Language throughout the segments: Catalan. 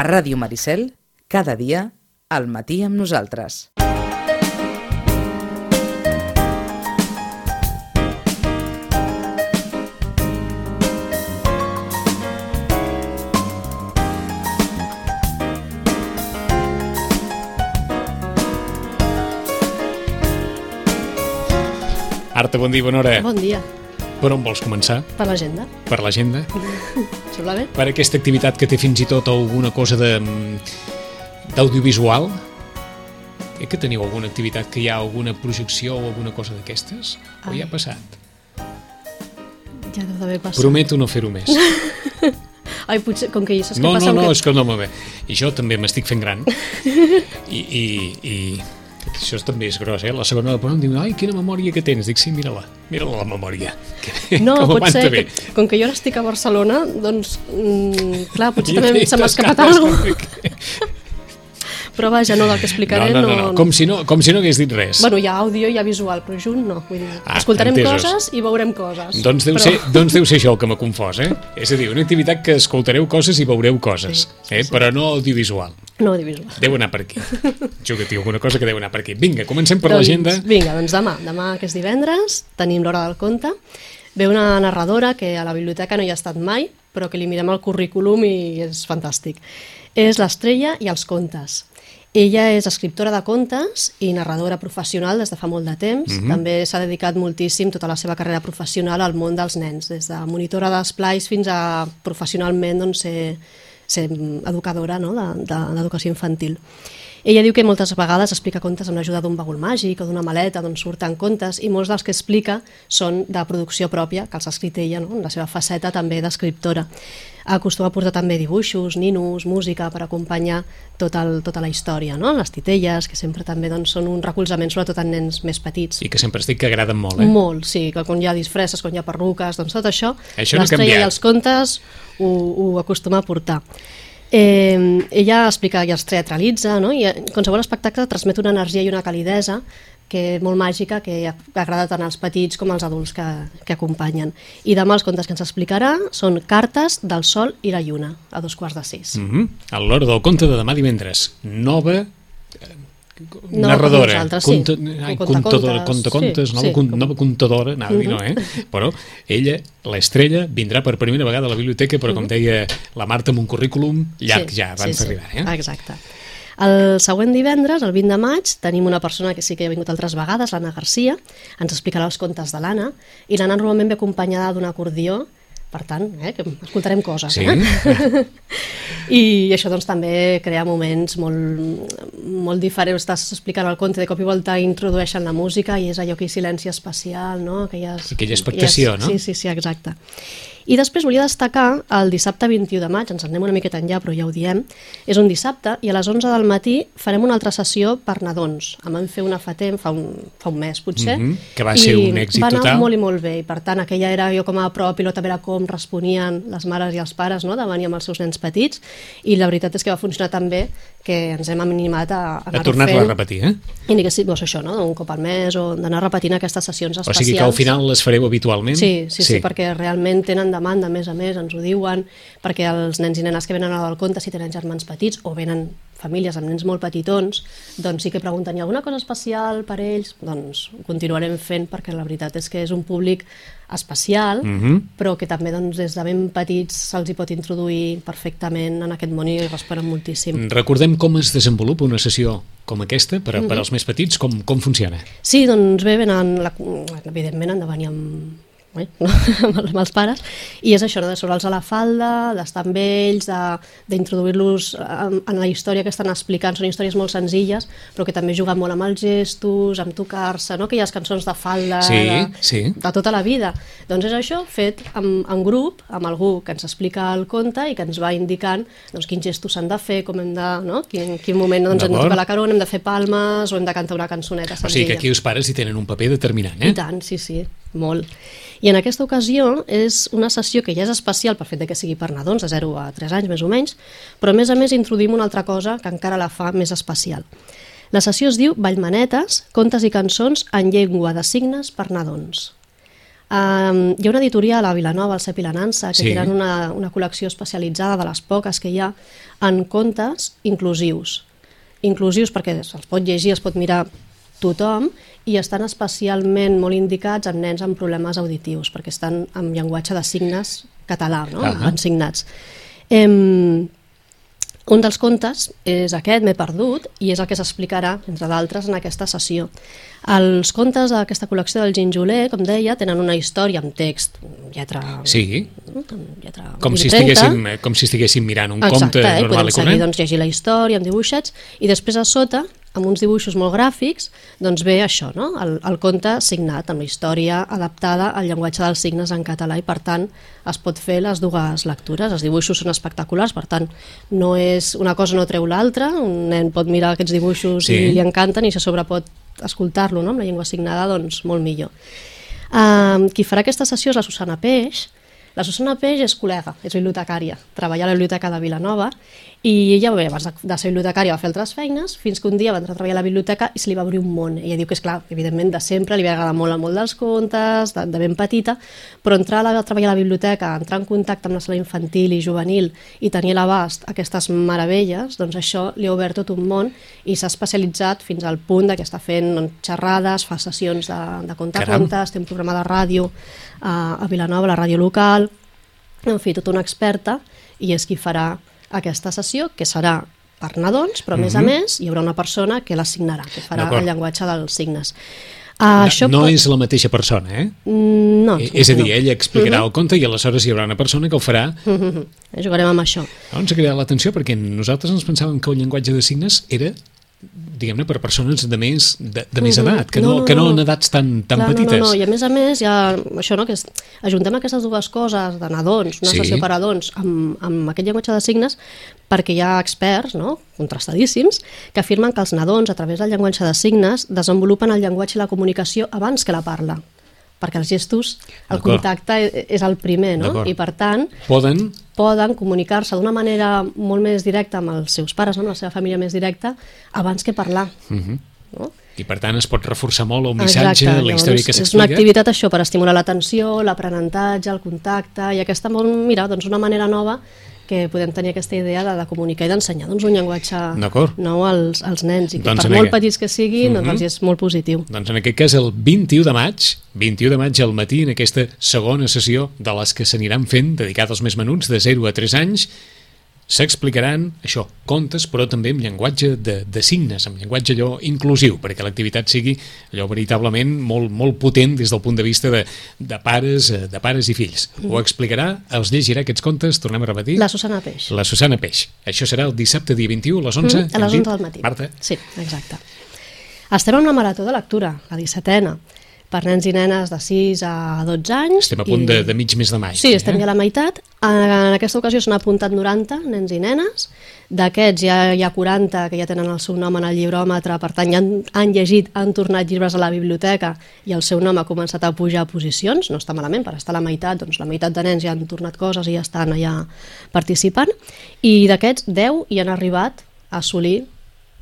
A Ràdio Maricel, cada dia, al matí amb nosaltres. Arta, bon dia, bona hora. Bon dia. Per on vols començar? Per l'agenda. Per l'agenda? Sembla bé? Per aquesta activitat que té fins i tot alguna cosa de d'audiovisual? Eh que teniu alguna activitat que hi ha alguna projecció o alguna cosa d'aquestes? O ja ha passat? Ja deu d'haver passat. Prometo no fer-ho més. Ai, potser, com que saps No, què passa? no, no, que... és que no, molt bé. I jo també m'estic fent gran. I, i, i això també és gros, eh? La segona de em diu, ai, quina memòria que tens. Dic, sí, mira-la, mira-la la memòria. Que, No, que pot ser bé. que, com que jo ara estic a Barcelona, doncs, mm, clar, potser també se m'ha escapat alguna cosa. Però vaja, no, del que explicaré No, no, no, no. Com, si no, com si no hagués dit res. Bueno, hi ha àudio i hi ha visual, però junt no. Vull dir, Ah, escoltarem entesos. coses i veurem coses. Doncs deu, però... ser, doncs deu ser això el que m'ha confós, eh? És a dir, una activitat que escoltareu coses i veureu coses, Sí, sí, eh? sí. però no audiovisual. No, audiovisual. Deu anar per aquí. Jo que tinc alguna cosa que deu anar per aquí. Vinga, comencem per Doncs, l'agenda. Vinga, doncs demà, demà que és divendres, tenim l'hora del conte. Ve una narradora que a la biblioteca no hi ha estat mai, però que li mirem el currículum i és fantàstic. És l'estrella i els contes. Ella és escriptora de contes i narradora professional des de fa molt de temps. Mhm. També s'ha dedicat moltíssim tota la seva carrera professional al món dels nens, des de monitora d'esplais fins a professionalment doncs, ser, ser educadora no? de- de- infantil. Ella diu que moltes vegades explica contes amb l'ajuda d'un bagul màgic o d'una maleta d'on surten contes i molts dels que explica són de producció pròpia, que els ha escrit ella, no? en la seva faceta també d'escriptora. Acostuma a portar també dibuixos, ninos, música per acompanyar tot el, tota la història, no? les titelles, que sempre també doncs, són un recolzament sobretot en nens més petits. I que sempre estic que agraden molt, eh? Molt, sí, que quan hi ha disfresses, quan hi ha perruques, doncs tot això, Això no i els contes ho, ho acostuma a portar. Eh, ella explica i els teatralitza, no? i eh, qualsevol espectacle transmet una energia i una calidesa que és molt màgica, que agrada tant als petits com als adults que, que acompanyen. I demà els contes que ens explicarà són Cartes del Sol i la Lluna, a dos quarts de sis. Mm -hmm. A l'hora del conte de demà divendres. Nova eh, No, narradora. sí. Conta, ai, contadora, contes, conta contes, sí, nova, sí, com- nova contadora, anava a dir, no, eh? Però ella, l'estrella, vindrà per primera vegada a la biblioteca, però com deia la Marta, amb un currículum llarg ja, abans d'arribar, eh? Exacte. El següent divendres, el 20 de maig, tenim una persona que sí que ha vingut altres vegades, l'Anna Garcia, ens explicarà els contes de l'Anna, i l'Anna normalment ve acompanyada d'un acordió, per tant, eh, que escoltarem coses. Sí. Eh? I això doncs, també crea moments molt, molt diferents. Estàs explicant el conte, de cop i volta introdueixen la música i és allò aquell silenci especial, no? Aquelles, Aquella expectació, aquelles- no? Sí, sí, sí, exacte. I després volia destacar el dissabte 21 de maig, ens en anem una miqueta enllà, però ja ho diem, és un dissabte i a les 11 del matí farem una altra sessió per nadons. En vam fer una fa temps, fa un, fa un mes potser. Mhm, que va ser un èxit va anar total. molt i molt bé, i per tant aquella era jo com a prova pilot a veure com responien les mares i els pares no? de venir amb els seus nens petits i la veritat és que va funcionar tan bé que ens hem animat a, a A tornar-la a repetir, eh? i sigui doncs això, no? un cop al mes o d'anar repetint aquestes sessions O especials sigui que al final les fareu habitualment? Sí, sí, sí, sí, perquè realment tenen demanda, a més a més, ens ho diuen, perquè els nens i nenes que venen a del conte, si tenen germans petits o venen famílies amb nens molt petitons, doncs sí que pregunten, hi ha alguna cosa especial per ells? Doncs ho continuarem fent perquè la veritat és que és un públic especial, Mhm. però que també doncs, des de ben petits se'ls hi pot introduir perfectament en aquest món i responen moltíssim. Recordem com es desenvolupa una sessió com aquesta per, a, per als més petits, com, com funciona. Sí, doncs bé, venen, la, evidentment han de venir amb, eh, amb, el- amb els pares, i és això, no? de sobre'ls a la falda, d'estar amb ells, de- d'introduir-los en, en la història que estan explicant. Són històries molt senzilles, però que també juguen molt amb els gestos, amb tocar-se, no? aquelles cançons de falda Sí, de, sí. de tota la vida. Doncs és això, fet en, en grup, amb algú que ens explica el conte i que ens va indicant doncs, quins gestos s'han de fer, com hem de, no? quin, quin moment doncs, hem de tocar la carona, hem de fer palmes o hem de cantar una cançoneta O senzilla. sigui que aquí els pares hi tenen un paper determinant, I eh? tant, sí, sí, molt. I en aquesta ocasió és una sessió que ja és especial pel fet que sigui per nadons de 0 a 3 anys més o menys, però a més a més introduïm una altra cosa que encara la fa més especial. La sessió es diu Vallmanetes, contes i cançons en llengua de signes per nadons. Um, hi ha una editorial a Vilanova, al CEP i la Nansa, que Sí. tenen una, una col·lecció especialitzada de les poques que hi ha en contes inclusius. Inclusius perquè els pot llegir, es pot mirar tothom i estan especialment molt indicats en nens amb problemes auditius perquè estan en llenguatge de signes català, no? Ahà. en signats. Em, un dels contes és aquest, M'he perdut, i és el que s'explicarà, entre d'altres, en aquesta sessió. Els contes d'aquesta col·lecció del Ginjoler, com deia, tenen una història amb text, amb lletra... Sí, amb lletra com si, estiguéssim, eh, com si estiguéssim mirant un Exacte, conte eh? normal podem i seguir, corrent. doncs, llegir la història amb dibuixets i després a sota, amb uns dibuixos molt gràfics, doncs ve això, no? el, el conte signat, amb la història adaptada al llenguatge dels signes en català i per tant es pot fer les dues lectures. Els dibuixos són espectaculars, per tant no és una cosa no treu l'altra, un nen pot mirar aquests dibuixos Sí. i li encanten i a sobre pot escoltar-lo no? amb la llengua signada, doncs molt millor. Um, qui farà aquesta sessió és la Susana Peix. La Susana Peix és col·lega, és bibliotecària, treballa a la biblioteca de Vilanova i ella, bé, abans de, de ser bibliotecària va fer altres feines, fins que un dia va entrar a treballar a la biblioteca i se li va obrir un món. Ella diu que és clar, evidentment de sempre li va agradar molt món dels contes, de, de ben petita, però entrar a, la, a treballar a la biblioteca, entrar en contacte amb la sala infantil i juvenil i tenir a l'abast aquestes meravelles, doncs això li ha obert tot un món i s'ha especialitzat fins al punt de que està fent doncs, xerrades, fa sessions de, de contar Caram. contes, té un programa de ràdio a, a Vilanova, la ràdio local, en fi, tota una experta, i és qui farà aquesta sessió, que serà per nadons, però a més a més hi haurà una persona que l'assignarà, que farà el llenguatge dels signes. Uh, això no pot- és la mateixa persona, eh? Mm, No, Eh, és a dir, no. ell explicarà el conte i aleshores hi haurà una persona que el farà. Mhm. Jugarem amb això. No, ens ha cridat l'atenció perquè nosaltres ens pensàvem que el llenguatge de signes era diguem-ne, per persones de més, de, de més Mhm. edat, que no, No, no, que no, no. en edats tan, tan Clar, petites. No, no, no, i a més a més, ja, això, no, que és, ajuntem aquestes dues coses de nadons, una Sí. sessió per a nadons, amb, amb aquest llenguatge de signes, perquè hi ha experts, no, contrastadíssims, que afirmen que els nadons, a través del llenguatge de signes, desenvolupen el llenguatge i la comunicació abans que la parla perquè els gestos, el contacte e- és el primer, no? I per tant, Poden, poden comunicar-se d'una manera molt més directa amb els seus pares, no? amb la seva família més directa, abans que parlar. Uh Mhm. -huh. no? I per tant es pot reforçar molt el missatge, la història llavors, que És una s'explica. activitat això per estimular l'atenció, l'aprenentatge, el contacte i aquesta, mira, doncs una manera nova que podem tenir aquesta idea de, de comunicar i d'ensenyar doncs, un llenguatge nou als, als nens i que Doncs per molt aquest- petits que siguin, Mhm. doncs és molt positiu. Doncs en aquest cas el 21 de maig, 21 de maig al matí, en aquesta segona sessió de les que s'aniran fent, dedicada als més menuts, de 0 a 3 anys, s'explicaran això, contes, però també amb llenguatge de, de signes, amb llenguatge allò inclusiu, perquè l'activitat sigui allò veritablement molt, molt potent des del punt de vista de, de, pares, eh, de pares i fills. Ho explicarà, els llegirà aquests contes, tornem a repetir. La Susana Peix. La Susana Peix. Això serà el dissabte dia 21 a les 11. Mm, a les hem dit? 11 del matí. Marta, Sí, exacte. Estem en una marató de lectura, la 17ena, per nens i nenes de 6 a 12 anys. estem a punt i- de, de mig mes de maig. Sí, estem eh? ja a la meitat. En aquesta ocasió s'han apuntat 90 nens i nenes. D'aquests ja hi ha 40 que ja tenen el seu nom en el llibròmetre, per tant ja han, han llegit, han tornat llibres a la biblioteca i el seu nom ha començat a pujar a posicions. No està malament, per estar a la meitat, doncs la meitat de nens ja han tornat coses i ja estan allà participant. I d'aquests 10 hi han arribat a assolir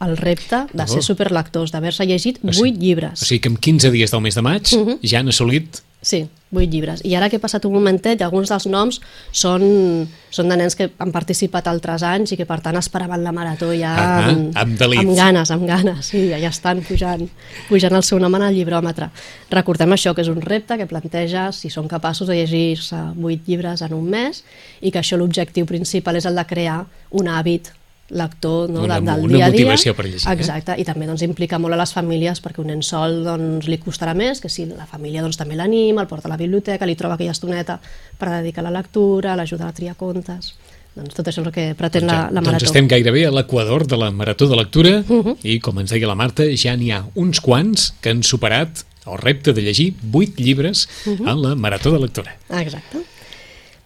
el repte de ser Oh. superlectors, d'haver-se llegit O 8 sigui- llibres. O sigui que en 15 dies del mes de maig Mhm. ja han assolit... Sí, vuit llibres. I ara que he passat un momentet, alguns dels noms són, són de nens que han participat altres anys i que per tant esperaven la marató ja Ah, amb, amb delit. amb ganes, amb ganes, sí, ja estan pujant, pujant el seu nom en el llibròmetre. Recordem això, que és un repte que planteja si són capaços de llegir-se vuit llibres en un mes i que això l'objectiu principal és el de crear un hàbit lector no, Una- de, del una dia a dia. motivació per llegir, eh? Exacte, i també doncs, implica molt a les famílies perquè un nen sol doncs, li costarà més que si la família doncs, també l'anima, el porta a la biblioteca, li troba aquella estoneta per dedicar a la lectura, l'ajuda a triar contes doncs tot això és el que pretén la, la doncs marató. estem gairebé a l'equador de la marató de lectura Mhm. i, com ens deia la Marta, ja n'hi ha uns quants que han superat el repte de llegir 8 llibres Mhm. en la marató de lectura. Exacte.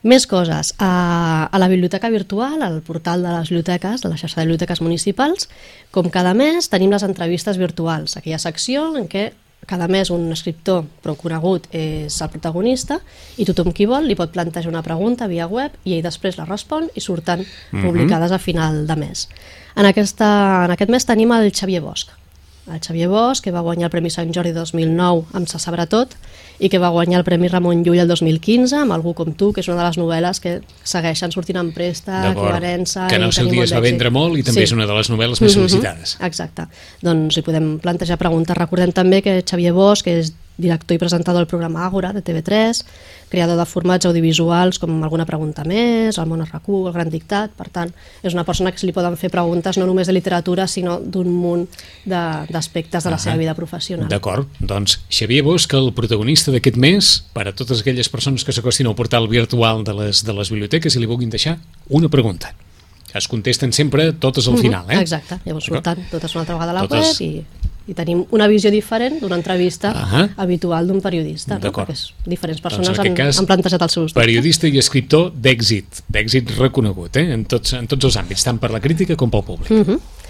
Més coses. A, a la biblioteca virtual, al portal de les biblioteques, de la xarxa de biblioteques municipals, com cada mes tenim les entrevistes virtuals, aquella secció en què cada mes un escriptor prou conegut és el protagonista i tothom qui vol li pot plantejar una pregunta via web i ell després la respon i surten publicades a final de mes. En, aquesta, en aquest mes tenim el Xavier Bosch. El Xavier Bosch, que va guanyar el Premi Sant Jordi 2009 amb Se sabrà tot, i que va guanyar el Premi Ramon Llull el 2015 amb Algú com tu, que és una de les novel·les que segueixen sortint en préstec, D'acord. Varença... Que en el seu dia es va vendre molt i també és una de les novel·les més Mhm, sol·licitades. Exacte. Doncs hi podem plantejar preguntes. Recordem també que Xavier Bosch, que és director i presentador del programa Àgora, de TV3, creador de formats audiovisuals com Alguna pregunta més, El món RAC1, El gran dictat, per tant, és una persona que se li poden fer preguntes no només de literatura, sinó d'un munt d'aspectes de, de la seva Ahà. vida professional. D'acord, doncs Xavier Bosch, el protagonista d'aquest mes, per a totes aquelles persones que s'acostin al portal virtual de les, de les biblioteques i li vulguin deixar una pregunta. Es contesten sempre totes al final, eh? Exacte, llavors surten totes una altra vegada a la Totes- web i, i tenim una visió diferent d'una entrevista Ahà. habitual d'un periodista, no? Perquè diferents Doncs, persones en aquest han, cas, han plantejat els seus dubtes. Periodista i escriptor d'èxit, d'èxit reconegut, eh? en, tots, en tots els àmbits, tant per la crítica com pel públic. Mhm.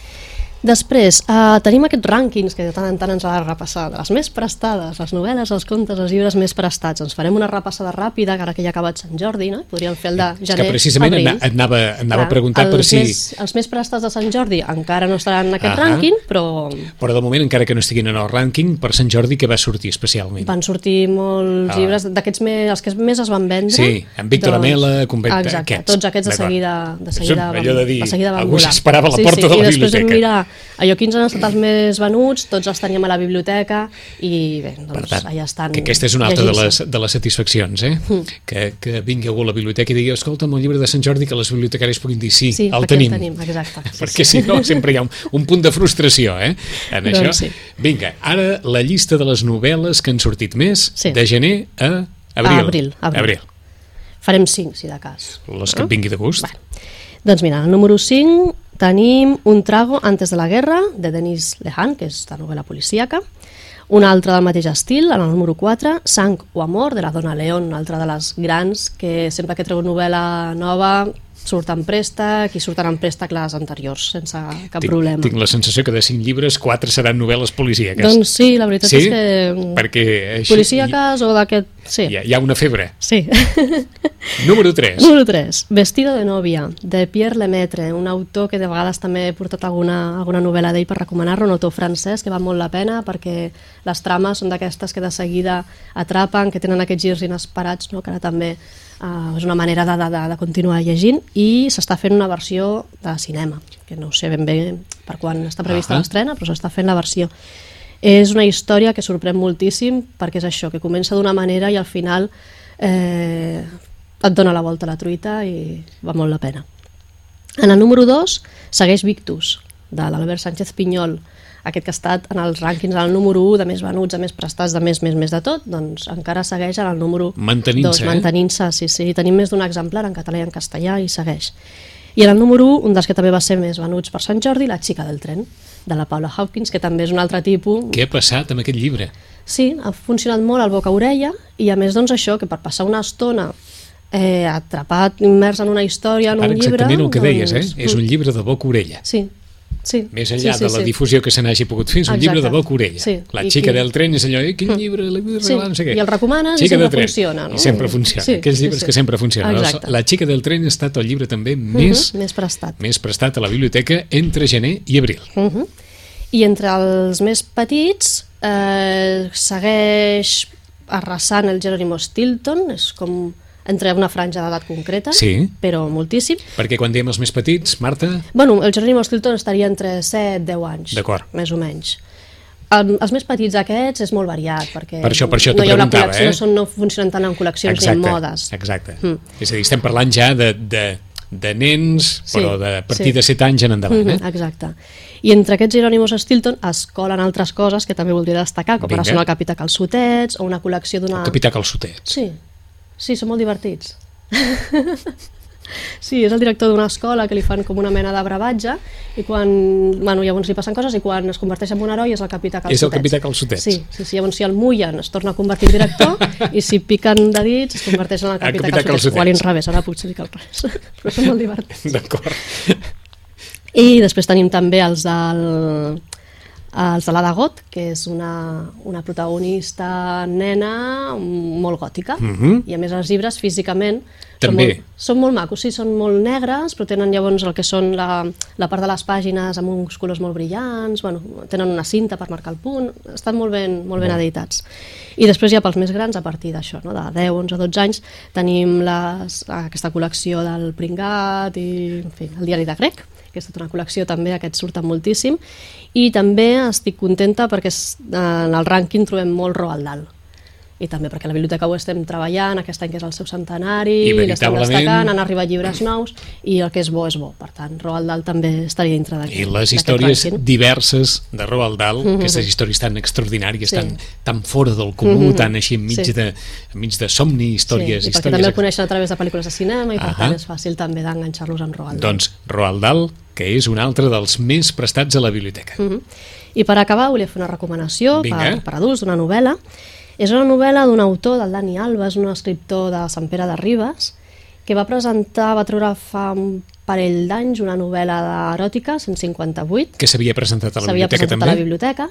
Després, eh, tenim aquests rànquings que de tant en tant ens ha de repassar, de les més prestades, les novel·les, els contes, els llibres més prestats. Ens farem una repassada ràpida, ara que ja ha acabat Sant Jordi, no? Podríem fer el de És gener, que precisament abril. et anava, et anava a Clar, preguntar per si... Més, els més prestats de Sant Jordi encara no estaran en aquest Ahà. rànquing, però Però de moment, encara que no estiguin en el rànquing, per Sant Jordi que va sortir especialment. van sortir molts Ah. llibres d'aquests més, els que més es van vendre. Sí, en Víctor Amela, Convent- Exacte, aquests. tots aquests de seguida, de seguida, van, de seguida van algú s'esperava a la porta sí, de la I després biblioteca. mirar, allò quins han estat els més venuts, tots els teníem a la biblioteca i bé, doncs tant, allà estan que aquesta és una altra de les, de les satisfaccions, eh? Mm. Que, que vingui algú a la biblioteca i digui, escolta'm, el llibre de Sant Jordi, que les bibliotecàries puguin dir sí, Sí, el tenim. el tenim, exacte. Sí, Perquè sí. si no, sempre hi ha un, un punt de frustració, eh? En Doncs això. sí. Vinga, ara la llista de les novel·les que han sortit més, Sí. de gener a abril. A abril, abril. abril. Farem cinc, si de cas. Les que et vingui de gust. Vale. Doncs mira, al número 5 tenim Un trago antes de la guerra, de Denis Lehan, que és de novel·la policíaca. Una altra del mateix estil, en el número 4, Sang o amor, de la Dona León, una altra de les grans, que sempre que treu novel·la nova surt en préstec i surten en préstec les anteriors, sense cap tinc, problema. tinc la sensació que de cinc llibres, quatre seran novel·les policíaques. Doncs sí, la veritat sí? és que... Perquè així, Policíaques o d'aquest... Sí, hi, ha, hi ha una febre. sí. Número 3. Número 3. Vestido de novia, de Pierre Lemaitre, un autor que de vegades també he portat alguna, alguna novel·la d'ell per recomanar-lo, un autor francès que val molt la pena perquè les trames són d'aquestes que de seguida atrapen, que tenen aquests girs inesperats, no? que ara també uh, és una manera de, de, de, continuar llegint i s'està fent una versió de cinema, que no sé ben bé per quan està prevista Ahà. l'estrena, però s'està fent la versió. És una història que sorprèn moltíssim perquè és això, que comença d'una manera i al final eh, et dona la volta a la truita i va molt la pena. En el número 2 segueix Victus, de l'Albert Sánchez Pinyol, aquest que ha estat en els rànquings del número 1 de més venuts, de més prestats, de més, més, més de tot, doncs encara segueix en el número Mantenint-se, 2, eh? mantenint-se, sí, sí. Tenim més d'un exemplar en català i en castellà i segueix. I en el número 1, un dels que també va ser més venuts per Sant Jordi, La xica del tren, de la Paula Hawkins, que també és un altre tipus Què ha passat amb aquest llibre? Sí, ha funcionat molt al boca-orella i a més doncs això, que per passar una estona eh, atrapat, immers en una història, en Ara un llibre... exactament el que deies, eh? doncs, És un llibre de boca-orella. Sí, sí. Més enllà sí, sí, de la sí. difusió que se n'hagi pogut fer, és un Exacte. llibre de boca-orella. Sí. La I xica qui- del tren és allò, eh, quin llibre, la vull Sí, no sé què. i el recomanes i Xica sempre del tren. funciona, no? I sempre funciona. Sí, Aquells sí, llibres sí. que sempre funcionen. Exacte. La xica del tren ha estat el llibre també Mhm, més, més prestat. més prestat a la biblioteca entre gener i abril. Uh -huh. I entre els més petits eh, segueix arrasant el Jerónimo Stilton, és com entre una franja d'edat concreta, Sí. però moltíssim. Perquè quan diem els més petits, Marta, Bueno, el Jerónimo Stilton estaria entre 7 i 10 anys. Més o menys. Um, els més petits aquests és molt variat, perquè Per això- per això no hi ha una col·lecció, eh? no, són, no funcionen tant en col·leccions ni en modes. Exacte. Mm. És a dir, estem parlant ja de, de, de nens, Sí, però de a partir sí. de 7 anys en endavant. Eh? Mhm, Exacte. I entre aquests Jerónimos Stilton es colen altres coses que també voldria destacar, com Vinga. ara són el Capità Calçotets o una col·lecció d'una... El capità Calçotet. Sí, sí, són molt divertits. Sí, és el director d'una escola que li fan com una mena de bravatge i quan, bueno, llavors li passen coses i quan es converteix en un heroi és el capità Calçotets. És el capità Calçotets. Sí, sí, sí, llavors si el mullen es torna a convertir en director i si piquen de dits es converteix en el El capità, capità Calçotets. Calçotets. O a l'inrevés, ara potser dic el revés. Però són molt divertits. D'acord. I després tenim també els del els de l'Ada Got, que és una, una protagonista nena molt gòtica, uh -huh. i a més els llibres físicament són També. molt, són molt macos, sí, són molt negres, però tenen llavors el que són la, la part de les pàgines amb uns colors molt brillants, bueno, tenen una cinta per marcar el punt, estan molt ben, molt ben editats. I després ja pels més grans, a partir d'això, no? de 10, 11, 12 anys, tenim les, aquesta col·lecció del Pringat i en fi, el diari de Grec, que és tota una col·lecció també, aquests surten moltíssim, i també estic contenta perquè en el rànquing trobem molt Roald Dahl i també perquè la biblioteca ho estem treballant, aquest any que és el seu centenari, I l'estem veritablement- destacant, han arribat llibres nous, i el que és bo és bo. Per tant, Roald Dahl també estaria dintre d'aquest I les històries diverses de Roald Dahl, aquestes històries tan extraordinàries, Sí. tan, tan fora del comú, tan així enmig, Sí. de, enmig de somni, històries... sí, i perquè històries també el coneixen a través de pel·lícules de cinema i per Ahà. tant és fàcil també d'enganxar-los amb Roald Dahl. Doncs Roald Dahl, que és un altre dels més prestats a la biblioteca. Mhm. I per acabar volia fer una recomanació Vinga. per, per adults d'una novel·la. És una novel·la d'un autor, del Dani Alba, és un escriptor de Sant Pere de Ribes, que va presentar, va treure fa un parell d'anys una novel·la eròtica, 158, Que s'havia presentat a la biblioteca presentat també. a la biblioteca,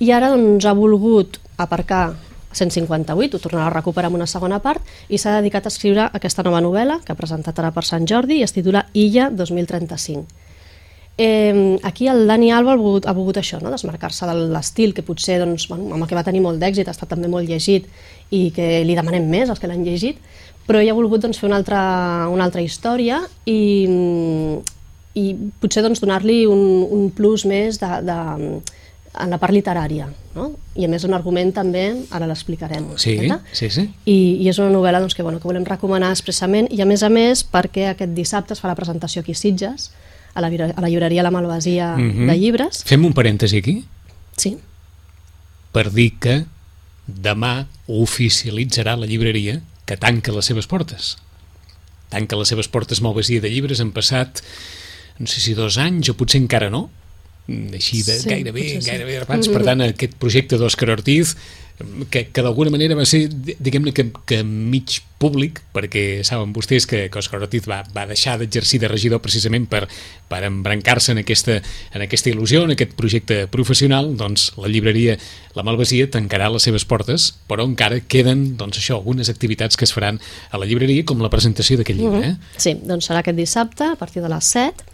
i ara doncs, ha volgut aparcar 158, ho tornarà a recuperar amb una segona part, i s'ha dedicat a escriure aquesta nova novel·la, que ha presentat ara per Sant Jordi, i es titula Illa 2035. Eh, aquí el Dani Alba ha volgut, ha volgut això, no? desmarcar-se de l'estil que potser doncs, bueno, amb el que va tenir molt d'èxit, ha estat també molt llegit i que li demanem més als que l'han llegit, però ell ha volgut doncs, fer una altra, una altra història i, i potser doncs, donar-li un, un plus més de, de, en la part literària. No? I a més un argument també, ara l'explicarem. Sí, miqueta. sí, sí. I, i és una novel·la doncs, que, bueno, que volem recomanar expressament i a més a més perquè aquest dissabte es fa la presentació aquí a Sitges a la, a la llibreria La Malvasia Mhm. de llibres Fem un parèntesi aquí sí, per dir que demà oficialitzarà la llibreria que tanca les seves portes. Tanca les seves portes Malvasia de llibres, han passat no sé si dos anys o potser encara no, Mm, així de Sí, gairebé, sí. gairebé rapats. Per tant, aquest projecte d'Òscar Ortiz, que, que d'alguna manera va ser, di- diguem-ne, que, que mig públic, perquè saben vostès que, que Òscar Ortiz va, va deixar d'exercir de regidor precisament per, per embrancar-se en aquesta, en aquesta il·lusió, en aquest projecte professional, doncs la llibreria La Malvasia tancarà les seves portes, però encara queden, doncs això, algunes activitats que es faran a la llibreria, com la presentació d'aquest llibre, eh? sí, doncs serà aquest dissabte a partir de les 7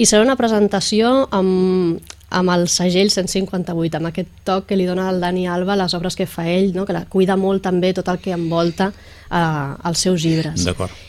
i serà una presentació amb, amb el segell 158, amb aquest toc que li dona el Dani Alba les obres que fa ell, no? que la cuida molt també tot el que envolta eh, els seus llibres.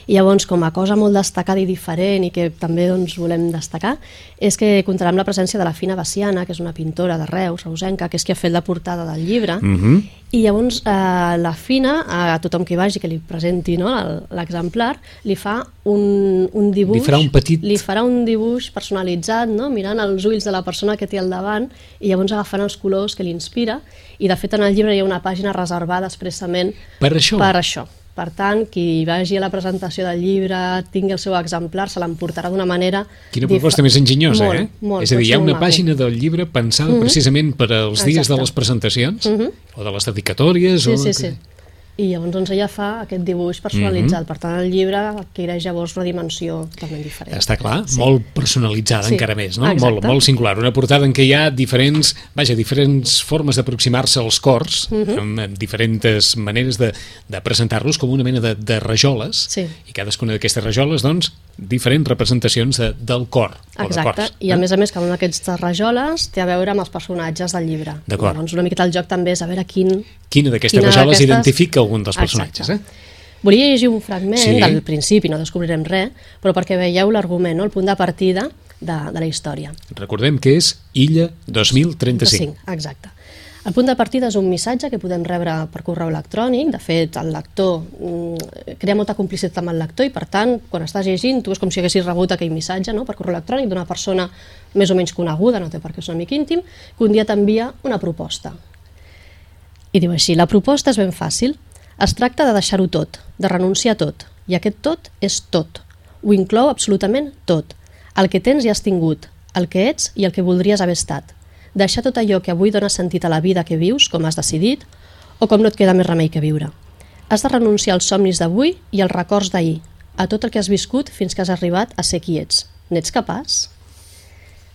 I llavors, com a cosa molt destacada i diferent i que també doncs, volem destacar, és que comptarà amb la presència de la Fina Baciana, que és una pintora de Reus, reusenca, que és qui ha fet la portada del llibre, Mm -hmm. I llavors eh, la Fina, a tothom que vagi, que li presenti no, l'exemplar, li fa un, un dibuix... Li farà un petit- Li farà un dibuix personalitzat, no? mirant els ulls de la persona que té al davant, i llavors agafant els colors que l'inspira, i de fet en el llibre hi ha una pàgina reservada expressament Per això. per això. Per tant, qui vagi a la presentació del llibre, tingui el seu exemplar, se l'emportarà d'una manera... Quina proposta més enginyosa, molt, eh? Molt, és a dir, hi ha una maco. pàgina del llibre pensada precisament per als dies de Exacte. les presentacions, o de les dedicatòries, Sí, o... sí, sí. I llavors doncs, ella fa aquest dibuix personalitzat. Mhm. Per tant, el llibre adquireix llavors una dimensió totalment diferent. Està clar, sí. molt personalitzada Sí, encara més, no? exacte. Molt, molt singular. Una portada en què hi ha diferents, vaja, diferents formes d'aproximar-se als cors, Mhm. amb, amb diferents maneres de, de presentar-los com una mena de, de rajoles, Sí. i cadascuna d'aquestes rajoles, doncs, diferents representacions de, del cor, Exacte, cors. i a més a més cada una d'aquestes rajoles té a veure amb els personatges del llibre. D'acord. Llavors una miqueta el joc també és a veure quin... Quina d'aquestes rajoles identifica algun dels personatges, Exacte. eh? Volia llegir un fragment Sí. del principi, no descobrirem res, però perquè veieu l'argument, no? el punt de partida de, de la història. Recordem que és Illa 2035. Exacte. El punt de partida és un missatge que podem rebre per correu electrònic. De fet, el lector mm, crea molta complicitat amb el lector i, per tant, quan estàs llegint, tu és com si haguessis rebut aquell missatge no? per correu electrònic d'una persona més o menys coneguda, no té per què ser un amic íntim, que un dia t'envia una proposta. I diu així, la proposta és ben fàcil. Es tracta de deixar-ho tot, de renunciar a tot. I aquest tot és tot. Ho inclou absolutament tot. El que tens i has tingut, el que ets i el que voldries haver estat. Deixar tot allò que avui dona sentit a la vida que vius, com has decidit, o com no et queda més remei que viure. Has de renunciar als somnis d'avui i als records d'ahir, a tot el que has viscut fins que has arribat a ser qui ets. N'ets capaç?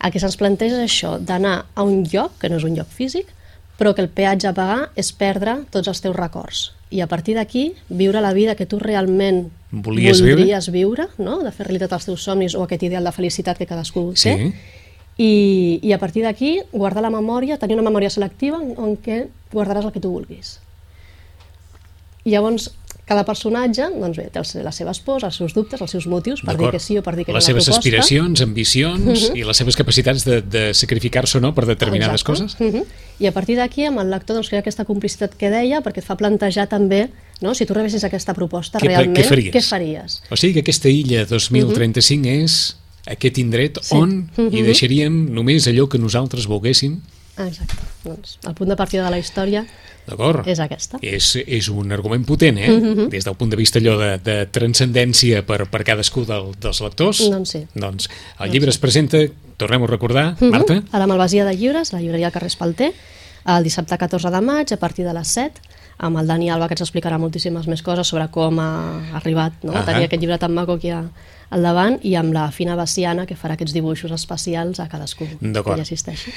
El que se'ns planteja és això, d'anar a un lloc, que no és un lloc físic, però que el peatge a pagar és perdre tots els teus records. I a partir d'aquí, viure la vida que tu realment Volies voldries viure, no? de fer realitat els teus somnis o aquest ideal de felicitat que cadascú Sí. té, i, i a partir d'aquí guardar la memòria, tenir una memòria selectiva en, què guardaràs el que tu vulguis. I llavors, cada personatge doncs bé, té les seves pors, els seus dubtes, els seus motius per dir que sí o per dir que les no la seves proposta. aspiracions, ambicions i les seves capacitats de, de sacrificar-se o no per determinades Exacte. coses. Mhm. I a partir d'aquí, amb el lector, doncs, crea aquesta complicitat que deia, perquè et fa plantejar també, no? si tu rebessis aquesta proposta, Què- realment, què faries? què faries? O sigui que aquesta illa 2035 és aquest indret on hi deixaríem només allò que nosaltres volguéssim. Exacte. Doncs, el punt de partida de la història D'acord? és aquesta. És, és un argument potent, eh? Des del punt de vista allò de, de transcendència per, per cadascú del, dels lectors. Doncs sí. Doncs el llibre es presenta, tornem a recordar, Marta, A la Malvasia de Llibres, la llibreria Carrer Espalter, el dissabte 14 de maig, a partir de les 7, amb el Dani Alba, que ens explicarà moltíssimes més coses sobre com ha arribat no? A tenir aquest llibre tan maco aquí a, al davant, i amb la Fina Baciana, que farà aquests dibuixos especials a cadascú que hi assisteixi.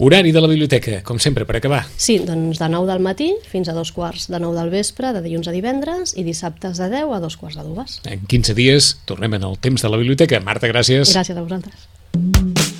horari de la biblioteca, com sempre, per acabar. Sí, doncs de 9 del matí fins a dos quarts de 9 del vespre, de dilluns a divendres, i dissabtes de 10 a dos quarts de dues. En 15 dies tornem en el temps de la biblioteca. Marta, gràcies. Gràcies a vosaltres.